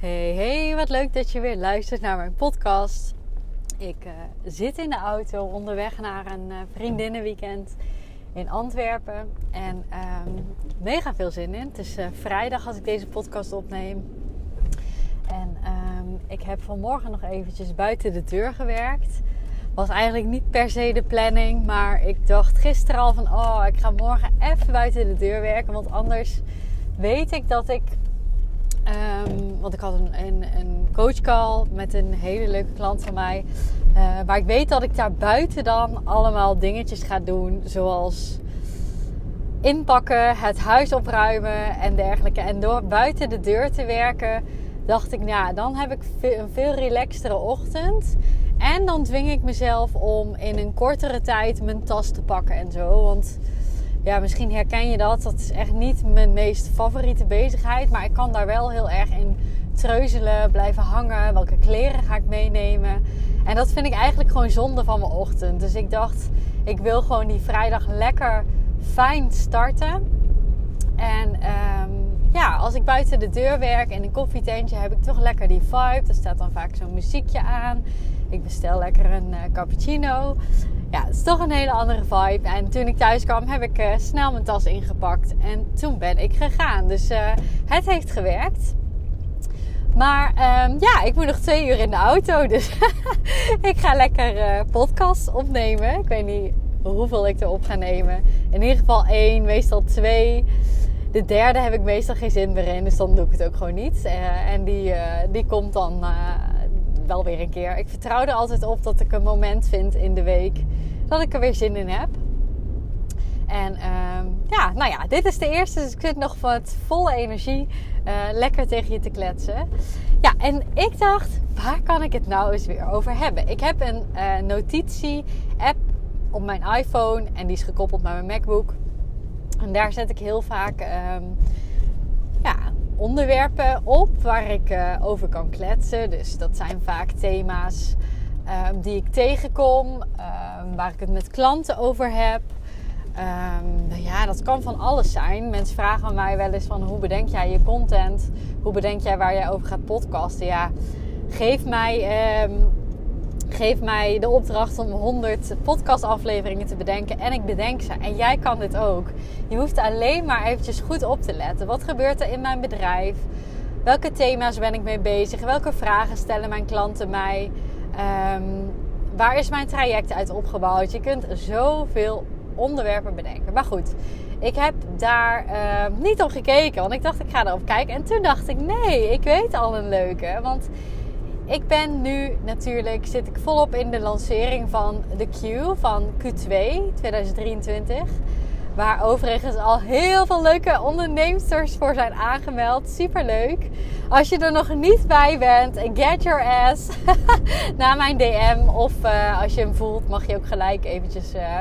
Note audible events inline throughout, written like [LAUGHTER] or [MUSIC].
Hey, hey, wat leuk dat je weer luistert naar mijn podcast. Ik uh, zit in de auto onderweg naar een uh, vriendinnenweekend in Antwerpen. En um, mega veel zin in. Het is uh, vrijdag als ik deze podcast opneem. En um, ik heb vanmorgen nog eventjes buiten de deur gewerkt. Was eigenlijk niet per se de planning. Maar ik dacht gisteren al van... Oh, ik ga morgen even buiten de deur werken. Want anders weet ik dat ik Um, want ik had een, een, een coachcall met een hele leuke klant van mij. Waar ik weet dat ik daar buiten dan allemaal dingetjes ga doen. Zoals inpakken, het huis opruimen en dergelijke. En door buiten de deur te werken, dacht ik, ja, dan heb ik een veel relaxtere ochtend. En dan dwing ik mezelf om in een kortere tijd mijn tas te pakken en zo. Want ja, misschien herken je dat. Dat is echt niet mijn meest favoriete bezigheid. Maar ik kan daar wel heel erg in treuzelen, blijven hangen. Welke kleren ga ik meenemen? En dat vind ik eigenlijk gewoon zonde van mijn ochtend. Dus ik dacht, ik wil gewoon die vrijdag lekker fijn starten. En um, ja, als ik buiten de deur werk in een koffietentje, heb ik toch lekker die vibe. Er staat dan vaak zo'n muziekje aan. Ik bestel lekker een uh, cappuccino ja, het is toch een hele andere vibe. En toen ik thuis kwam, heb ik uh, snel mijn tas ingepakt. En toen ben ik gegaan. Dus uh, het heeft gewerkt. Maar um, ja, ik moet nog twee uur in de auto. Dus [LAUGHS] ik ga lekker uh, podcast opnemen. Ik weet niet hoeveel ik erop ga nemen. In ieder geval één, meestal twee. De derde heb ik meestal geen zin meer in. Dus dan doe ik het ook gewoon niet. en die, die komt dan wel weer een keer. Ik vertrouw er altijd op dat ik een moment vind in de week dat ik er weer zin in heb. En uh, ja, nou ja, dit is de eerste. Dus ik zit nog wat volle energie uh, lekker tegen je te kletsen. Ja, en ik dacht, waar kan ik het nou eens weer over hebben? Ik heb een uh, notitie-app op mijn iPhone en die is gekoppeld naar mijn MacBook. En daar zet ik heel vaak um, ja, onderwerpen op waar ik uh, over kan kletsen. Dus dat zijn vaak thema's die ik tegenkom, um, waar ik het met klanten over heb. Um, ja, dat kan van alles zijn. Mensen vragen mij wel eens van hoe bedenk jij je content? Hoe bedenk jij waar jij over gaat podcasten? Ja, geef mij, geef mij de opdracht om 100 podcastafleveringen te bedenken en ik bedenk ze. En jij kan dit ook. Je hoeft alleen maar eventjes goed op te letten. Wat gebeurt er in mijn bedrijf? Welke thema's ben ik mee bezig? Welke vragen stellen mijn klanten mij? Um, waar is mijn traject uit opgebouwd? Je kunt zoveel onderwerpen bedenken. Maar goed, ik heb daar uh, niet op gekeken. Want ik dacht, ik ga erop kijken. En toen dacht ik, nee, ik weet al een leuke. Want ik ben nu natuurlijk, zit ik volop in de lancering van de Q van Q2 2023. Waar overigens al heel veel leuke onderneemsters voor zijn aangemeld. Super leuk. Als je er nog niet bij bent, get your ass [LAUGHS] naar mijn DM. Of uh, als je hem voelt, mag je ook gelijk eventjes uh,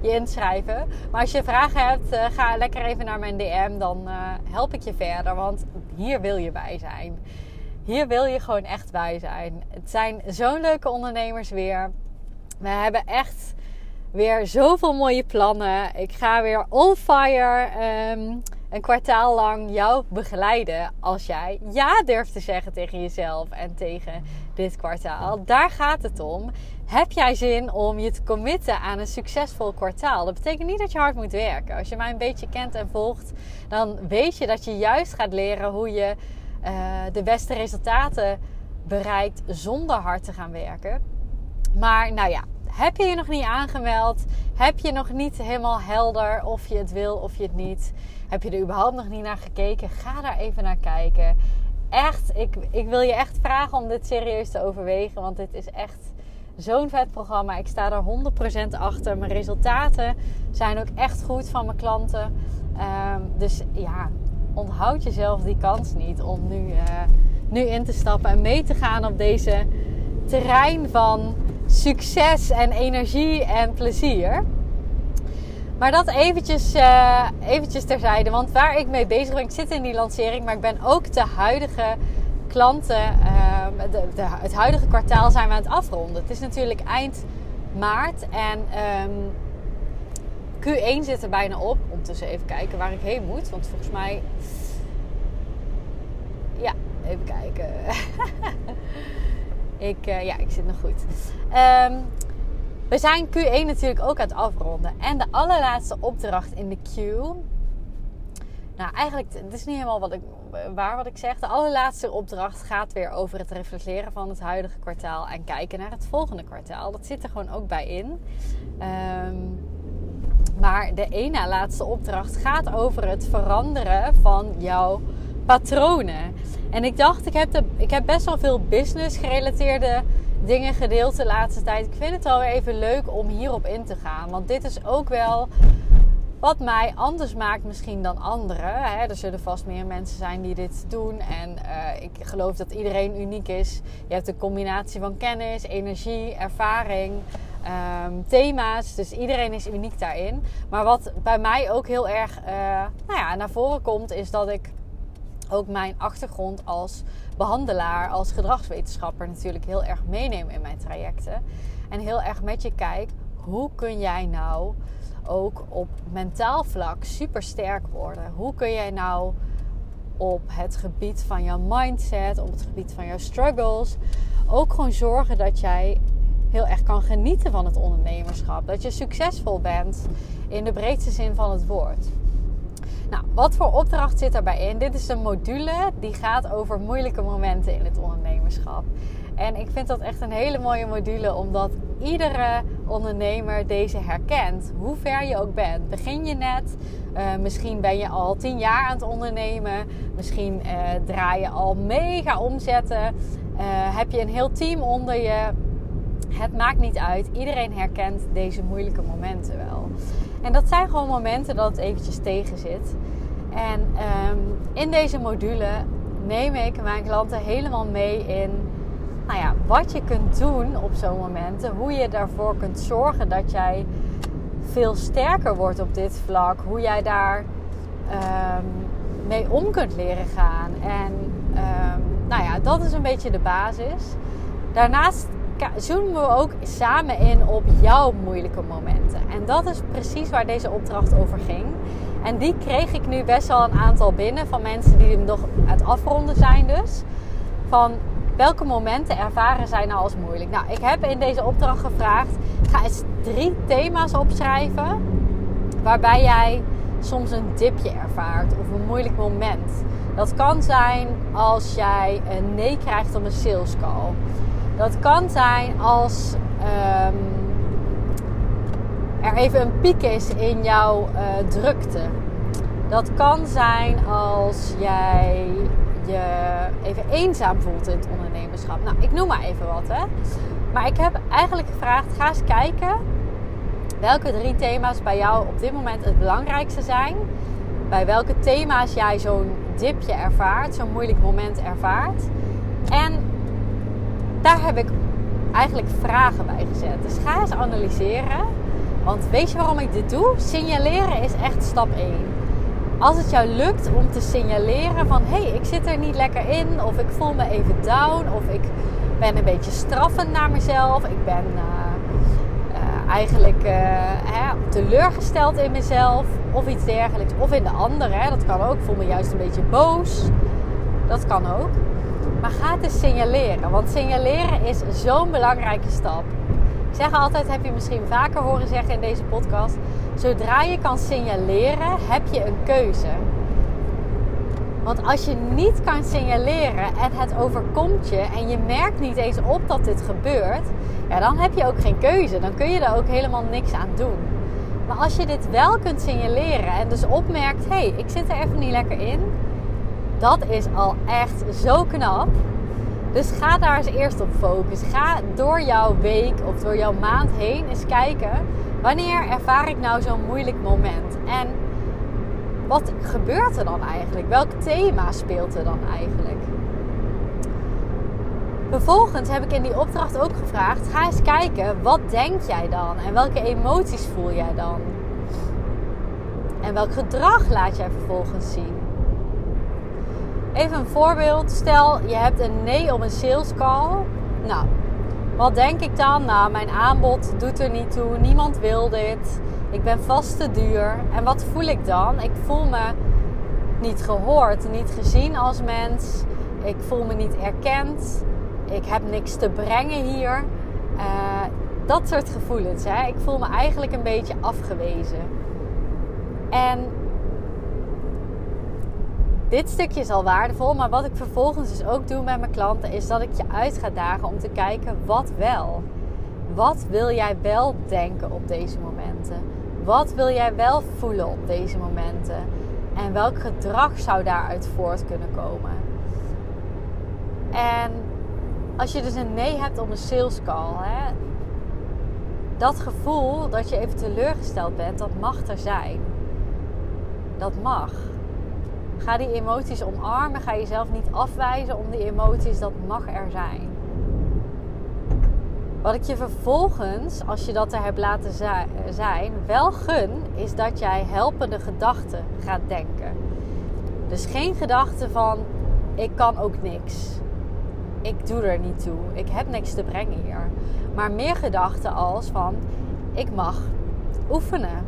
je inschrijven. Maar als je vragen hebt, uh, ga lekker even naar mijn DM. Dan help ik je verder. Want hier wil je bij zijn. Hier wil je gewoon echt bij zijn. Het zijn zo'n leuke ondernemers weer. We hebben echt weer zoveel mooie plannen. Ik ga weer on fire um, een kwartaal lang jou begeleiden. Als jij ja durft te zeggen tegen jezelf en tegen dit kwartaal. Daar gaat het om. Heb jij zin om je te committen aan een succesvol kwartaal? Dat betekent niet dat je hard moet werken. Als je mij een beetje kent en volgt, dan weet je dat je juist gaat leren hoe je uh, de beste resultaten bereikt zonder hard te gaan werken. Maar nou ja, heb je je nog niet aangemeld? Heb je nog niet helemaal helder of je het wil of je het niet? Heb je er überhaupt nog niet naar gekeken? Ga daar even naar kijken. Echt, ik, ik wil je echt vragen om dit serieus te overwegen. Want dit is echt zo'n vet programma. Ik sta er 100% achter. Mijn resultaten zijn ook echt goed van mijn klanten. Um, dus ja, onthoud jezelf die kans niet om nu, uh, nu in te stappen en mee te gaan op deze terrein van succes en energie en plezier. Maar dat eventjes, uh, eventjes terzijde. Want waar ik mee bezig ben, ik zit in die lancering, maar ik ben ook de huidige klanten, uh, de, het huidige kwartaal zijn we aan het afronden. Het is natuurlijk eind maart en um, Q1 zit er bijna op. Ondertussen even kijken waar ik heen moet, want volgens mij. Ja, even kijken. [LAUGHS] ik, uh, ja, ik zit nog goed. Um, we zijn Q1 natuurlijk ook aan het afronden. En de allerlaatste opdracht in de queue. Nou, eigenlijk, het is niet helemaal wat ik, waar wat ik zeg. De allerlaatste opdracht gaat weer over het reflecteren van het huidige kwartaal. En kijken naar het volgende kwartaal. Dat zit er gewoon ook bij in. Um, maar de ene laatste opdracht gaat over het veranderen van jouw patronen. En ik dacht, ik heb, de, ik heb best wel veel business gerelateerde dingen gedeeld de laatste tijd. Ik vind het wel even leuk om hierop in te gaan. Want dit is ook wel wat mij anders maakt misschien dan anderen. Hè. Er zullen vast meer mensen zijn die dit doen. En uh, ik geloof dat iedereen uniek is. Je hebt een combinatie van kennis, energie, ervaring, um, thema's. Dus iedereen is uniek daarin. Maar wat bij mij ook heel erg uh, nou ja, naar voren komt, is dat ik ook mijn achtergrond als behandelaar, als gedragswetenschapper natuurlijk heel erg meeneem in mijn trajecten. En heel erg met je kijk, hoe kun jij nou ook op mentaal vlak super sterk worden? Hoe kun jij nou op het gebied van jouw mindset, op het gebied van jouw struggles, ook gewoon zorgen dat jij heel erg kan genieten van het ondernemerschap. Dat je succesvol bent in de breedste zin van het woord. Nou, wat voor opdracht zit daarbij in? Dit is een module die gaat over moeilijke momenten in het ondernemerschap. En ik vind dat echt een hele mooie module, omdat iedere ondernemer deze herkent. Hoe ver je ook bent. Begin je net, uh, misschien ben je al tien jaar aan het ondernemen, misschien uh, draai je al mega omzetten, uh, heb je een heel team onder je. Het maakt niet uit. Iedereen herkent deze moeilijke momenten wel. En dat zijn gewoon momenten dat het eventjes tegen zit. En um, in deze module neem ik mijn klanten helemaal mee in nou ja, wat je kunt doen op zo'n momenten. Hoe je daarvoor kunt zorgen dat jij veel sterker wordt op dit vlak. Hoe jij daar um, mee om kunt leren gaan. En um, nou ja, dat is een beetje de basis. Daarnaast zoomen we ook samen in op jouw moeilijke momenten. En dat is precies waar deze opdracht over ging. En die kreeg ik nu best wel een aantal binnen van mensen die hem nog aan het afronden zijn dus. Van welke momenten ervaren zij nou als moeilijk? Nou, ik heb in deze opdracht gevraagd, ga eens drie thema's opschrijven waarbij jij soms een dipje ervaart of een moeilijk moment. Dat kan zijn als jij een nee krijgt op een sales call. Dat kan zijn als um, er even een piek is in jouw uh, drukte. Dat kan zijn als jij je even eenzaam voelt in het ondernemerschap. Nou, ik noem maar even wat hè. Maar ik heb eigenlijk gevraagd: ga eens kijken welke drie thema's bij jou op dit moment het belangrijkste zijn. Bij welke thema's jij zo'n dipje ervaart, zo'n moeilijk moment ervaart. En daar heb ik eigenlijk vragen bij gezet. Dus ga eens analyseren. Want weet je waarom ik dit doe? Signaleren is echt stap 1. Als het jou lukt om te signaleren van hé, hey, ik zit er niet lekker in, of ik voel me even down, of ik ben een beetje straffend naar mezelf, ik ben uh, uh, eigenlijk uh, hè, teleurgesteld in mezelf, of iets dergelijks, of in de ander, hè, dat kan ook. Ik voel me juist een beetje boos, dat kan ook. Maar ga het signaleren. Want signaleren is zo'n belangrijke stap. Ik zeg altijd, heb je misschien vaker horen zeggen in deze podcast. Zodra je kan signaleren, heb je een keuze. Want als je niet kan signaleren en het overkomt je en je merkt niet eens op dat dit gebeurt, ja, dan heb je ook geen keuze. Dan kun je er ook helemaal niks aan doen. Maar als je dit wel kunt signaleren en dus opmerkt: hé, hey, ik zit er even niet lekker in, dat is al echt zo knap. Dus ga daar eens eerst op focussen. Ga door jouw week of door jouw maand heen eens kijken. Wanneer ervaar ik nou zo'n moeilijk moment? En wat gebeurt er dan eigenlijk? Welk thema speelt er dan eigenlijk? Vervolgens heb ik in die opdracht ook gevraagd: ga eens kijken, wat denk jij dan? En welke emoties voel jij dan? En welk gedrag laat jij vervolgens zien? Even een voorbeeld. Stel, je hebt een nee op een sales call. Nou, wat denk ik dan? Nou, mijn aanbod doet er niet toe. Niemand wil dit. Ik ben vast te duur. En wat voel ik dan? Ik voel me niet gehoord, niet gezien als mens. Ik voel me niet erkend. Ik heb niks te brengen hier. Uh, dat soort gevoelens. Hè? Ik voel me eigenlijk een beetje afgewezen. En dit stukje is al waardevol, maar wat ik vervolgens dus ook doe met mijn klanten is dat ik je uit ga dagen om te kijken wat wel. Wat wil jij wel denken op deze momenten? Wat wil jij wel voelen op deze momenten? En welk gedrag zou daaruit voort kunnen komen? En als je dus een nee hebt op een sales call, hè, dat gevoel dat je even teleurgesteld bent, dat mag er zijn. Dat mag. Ga die emoties omarmen. Ga jezelf niet afwijzen om die emoties. Dat mag er zijn. Wat ik je vervolgens, als je dat er hebt laten zijn, wel gun, is dat jij helpende gedachten gaat denken. Dus geen gedachten van: ik kan ook niks. Ik doe er niet toe. Ik heb niks te brengen hier. Maar meer gedachten als van: ik mag oefenen.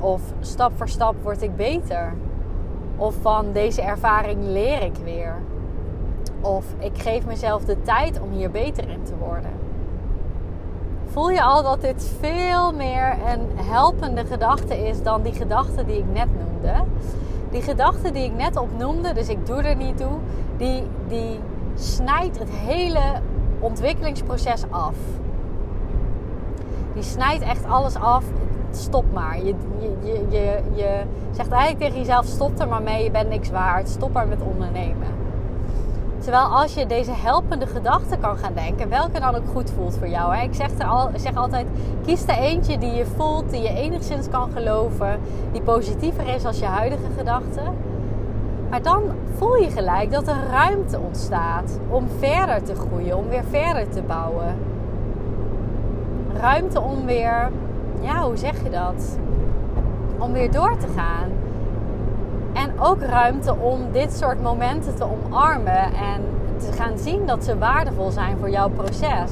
Of stap voor stap word ik beter. Of van deze ervaring leer ik weer. Of ik geef mezelf de tijd om hier beter in te worden. Voel je al dat dit veel meer een helpende gedachte is dan die gedachte die ik net noemde? Die gedachte die ik net opnoemde, dus ik doe er niet toe, die, die snijdt het hele ontwikkelingsproces af. Die snijdt echt alles af stop maar. Je, je, je, je, zegt eigenlijk tegen jezelf: stop er maar mee, je bent niks waard. Stop maar met ondernemen. Terwijl als je deze helpende gedachten kan gaan denken, welke dan ook goed voelt voor jou. Hè? Ik zeg, er al, zeg altijd: kies er eentje die je voelt, die je enigszins kan geloven, die positiever is als je huidige gedachten. Maar dan voel je gelijk dat er ruimte ontstaat om verder te groeien, om weer verder te bouwen. Ruimte om weer ja, hoe zeg je dat? Om weer door te gaan. En ook ruimte om dit soort momenten te omarmen en te gaan zien dat ze waardevol zijn voor jouw proces.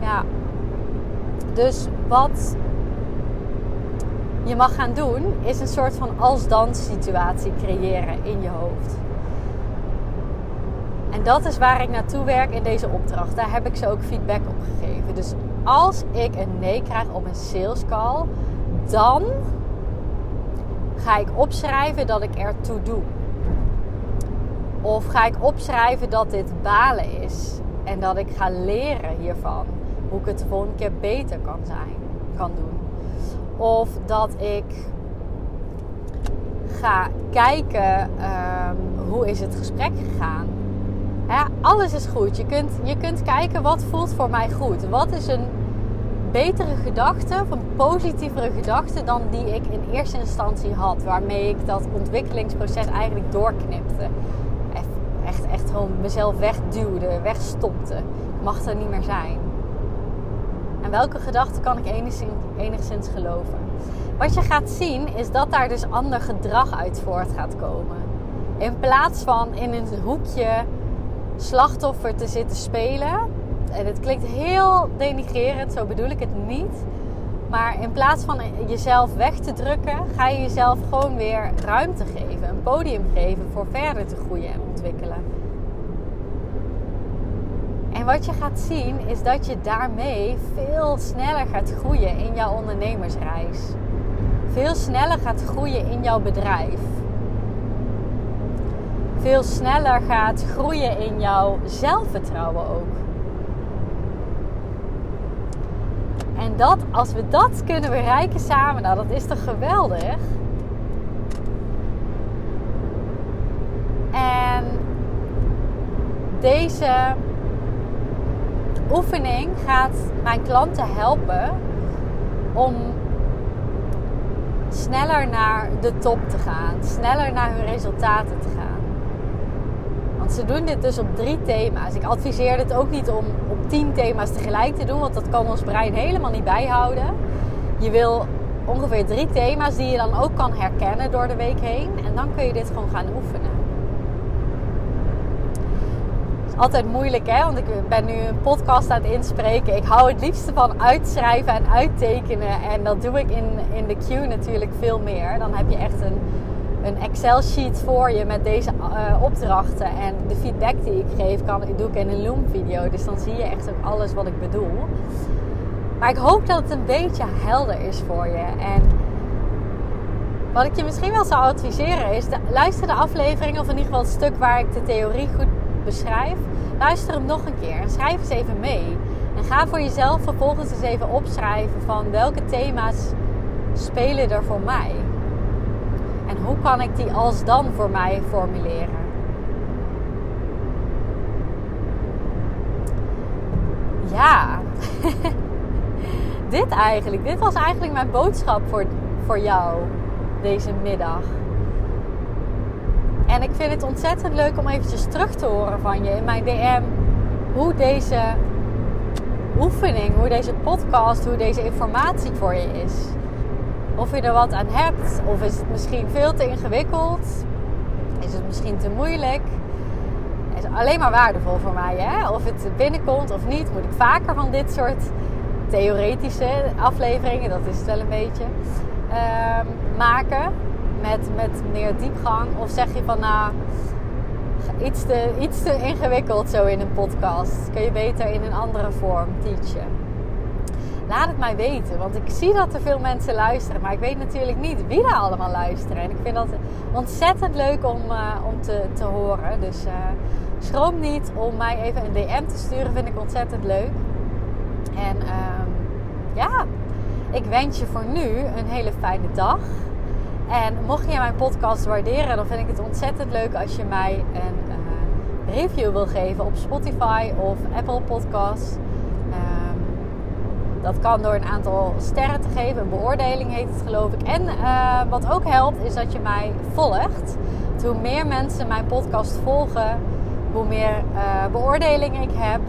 Ja. Dus wat je mag gaan doen, is een soort van als-dan situatie creëren in je hoofd. Dat is waar ik naartoe werk in deze opdracht. Daar heb ik ze ook feedback op gegeven. Dus als ik een nee krijg op een sales call, dan ga ik opschrijven dat ik ertoe doe. Of ga ik opschrijven dat dit balen is en dat ik ga leren hiervan. Hoe ik het de volgende keer beter kan zijn, kan doen. Of dat ik ga kijken um, hoe is het gesprek gegaan alles is goed. Je kunt, je kunt kijken wat voelt voor mij goed. Wat is een betere gedachte een positievere gedachte dan die ik in eerste instantie had. Waarmee ik dat ontwikkelingsproces eigenlijk doorknipte. Echt, echt gewoon mezelf wegduwde, wegstopte. Mag er niet meer zijn. En welke gedachte kan ik enigszins, enigszins geloven? Wat je gaat zien is dat daar dus ander gedrag uit voort gaat komen. In plaats van in een hoekje slachtoffer te zitten spelen. En het klinkt heel denigrerend, zo bedoel ik het niet. Maar in plaats van jezelf weg te drukken, ga je jezelf gewoon weer ruimte geven, een podium geven voor verder te groeien en ontwikkelen. En wat je gaat zien is dat je daarmee veel sneller gaat groeien in jouw ondernemersreis. Veel sneller gaat groeien in jouw bedrijf veel sneller gaat groeien in jouw zelfvertrouwen ook. En dat, als we dat kunnen bereiken samen, nou dat is toch geweldig? En deze oefening gaat mijn klanten helpen om sneller naar de top te gaan, sneller naar hun resultaten te gaan. Ze doen dit dus op drie thema's. Ik adviseer dit ook niet om op tien thema's tegelijk te doen, want dat kan ons brein helemaal niet bijhouden. Je wil ongeveer drie thema's die je dan ook kan herkennen door de week heen. En dan kun je dit gewoon gaan oefenen. Het is altijd moeilijk hè, want ik ben nu een podcast aan het inspreken. Ik hou het liefste van uitschrijven en uittekenen. En dat doe ik in, in de queue natuurlijk veel meer. Dan heb je echt een, een Excel-sheet voor je met deze uh, opdrachten. En de feedback die ik geef, kan, doe ik in een Loom-video. Dus dan zie je echt ook alles wat ik bedoel. Maar ik hoop dat het een beetje helder is voor je. En wat ik je misschien wel zou adviseren is: luister de aflevering, of in ieder geval het stuk waar ik de theorie goed beschrijf. Luister hem nog een keer en schrijf eens even mee. En ga voor jezelf vervolgens eens even opschrijven van welke thema's spelen er voor mij. Hoe kan ik die als dan voor mij formuleren? Ja. [LAUGHS] dit eigenlijk. Dit was eigenlijk mijn boodschap voor, voor jou deze middag. En ik vind het ontzettend leuk om eventjes terug te horen van je in mijn DM. Hoe deze oefening, hoe deze podcast, hoe deze informatie voor je is. Of je er wat aan hebt, of is het misschien veel te ingewikkeld? Is het misschien te moeilijk? Is alleen maar waardevol voor mij. Hè? Of het binnenkomt of niet, moet ik vaker van dit soort theoretische afleveringen, dat is het wel een beetje, ehm, maken met, met meer diepgang? Of zeg je van nou, iets te, iets te ingewikkeld zo in een podcast? Kun je beter in een andere vorm teachen? Laat het mij weten, want ik zie dat er veel mensen luisteren, maar ik weet natuurlijk niet wie daar allemaal luisteren. En ik vind dat ontzettend leuk om, uh, om te, te horen. Dus uh, schroom niet om mij even een DM te sturen, vind ik ontzettend leuk. En um, ja, ik wens je voor nu een hele fijne dag. En mocht je mijn podcast waarderen, dan vind ik het ontzettend leuk als je mij een uh, review wil geven op Spotify of Apple Podcasts. Dat kan door een aantal sterren te geven. Een beoordeling heet het geloof ik. En uh, wat ook helpt is dat je mij volgt. Hoe meer mensen mijn podcast volgen, hoe meer uh, beoordelingen ik heb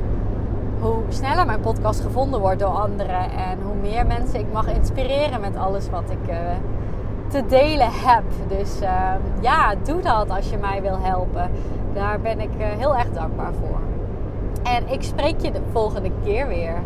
hoe sneller mijn podcast gevonden wordt door anderen. En hoe meer mensen ik mag inspireren met alles wat ik uh, te delen heb. Dus uh, ja, doe dat als je mij wil helpen. Daar ben ik heel erg dankbaar voor. En ik spreek je de volgende keer weer.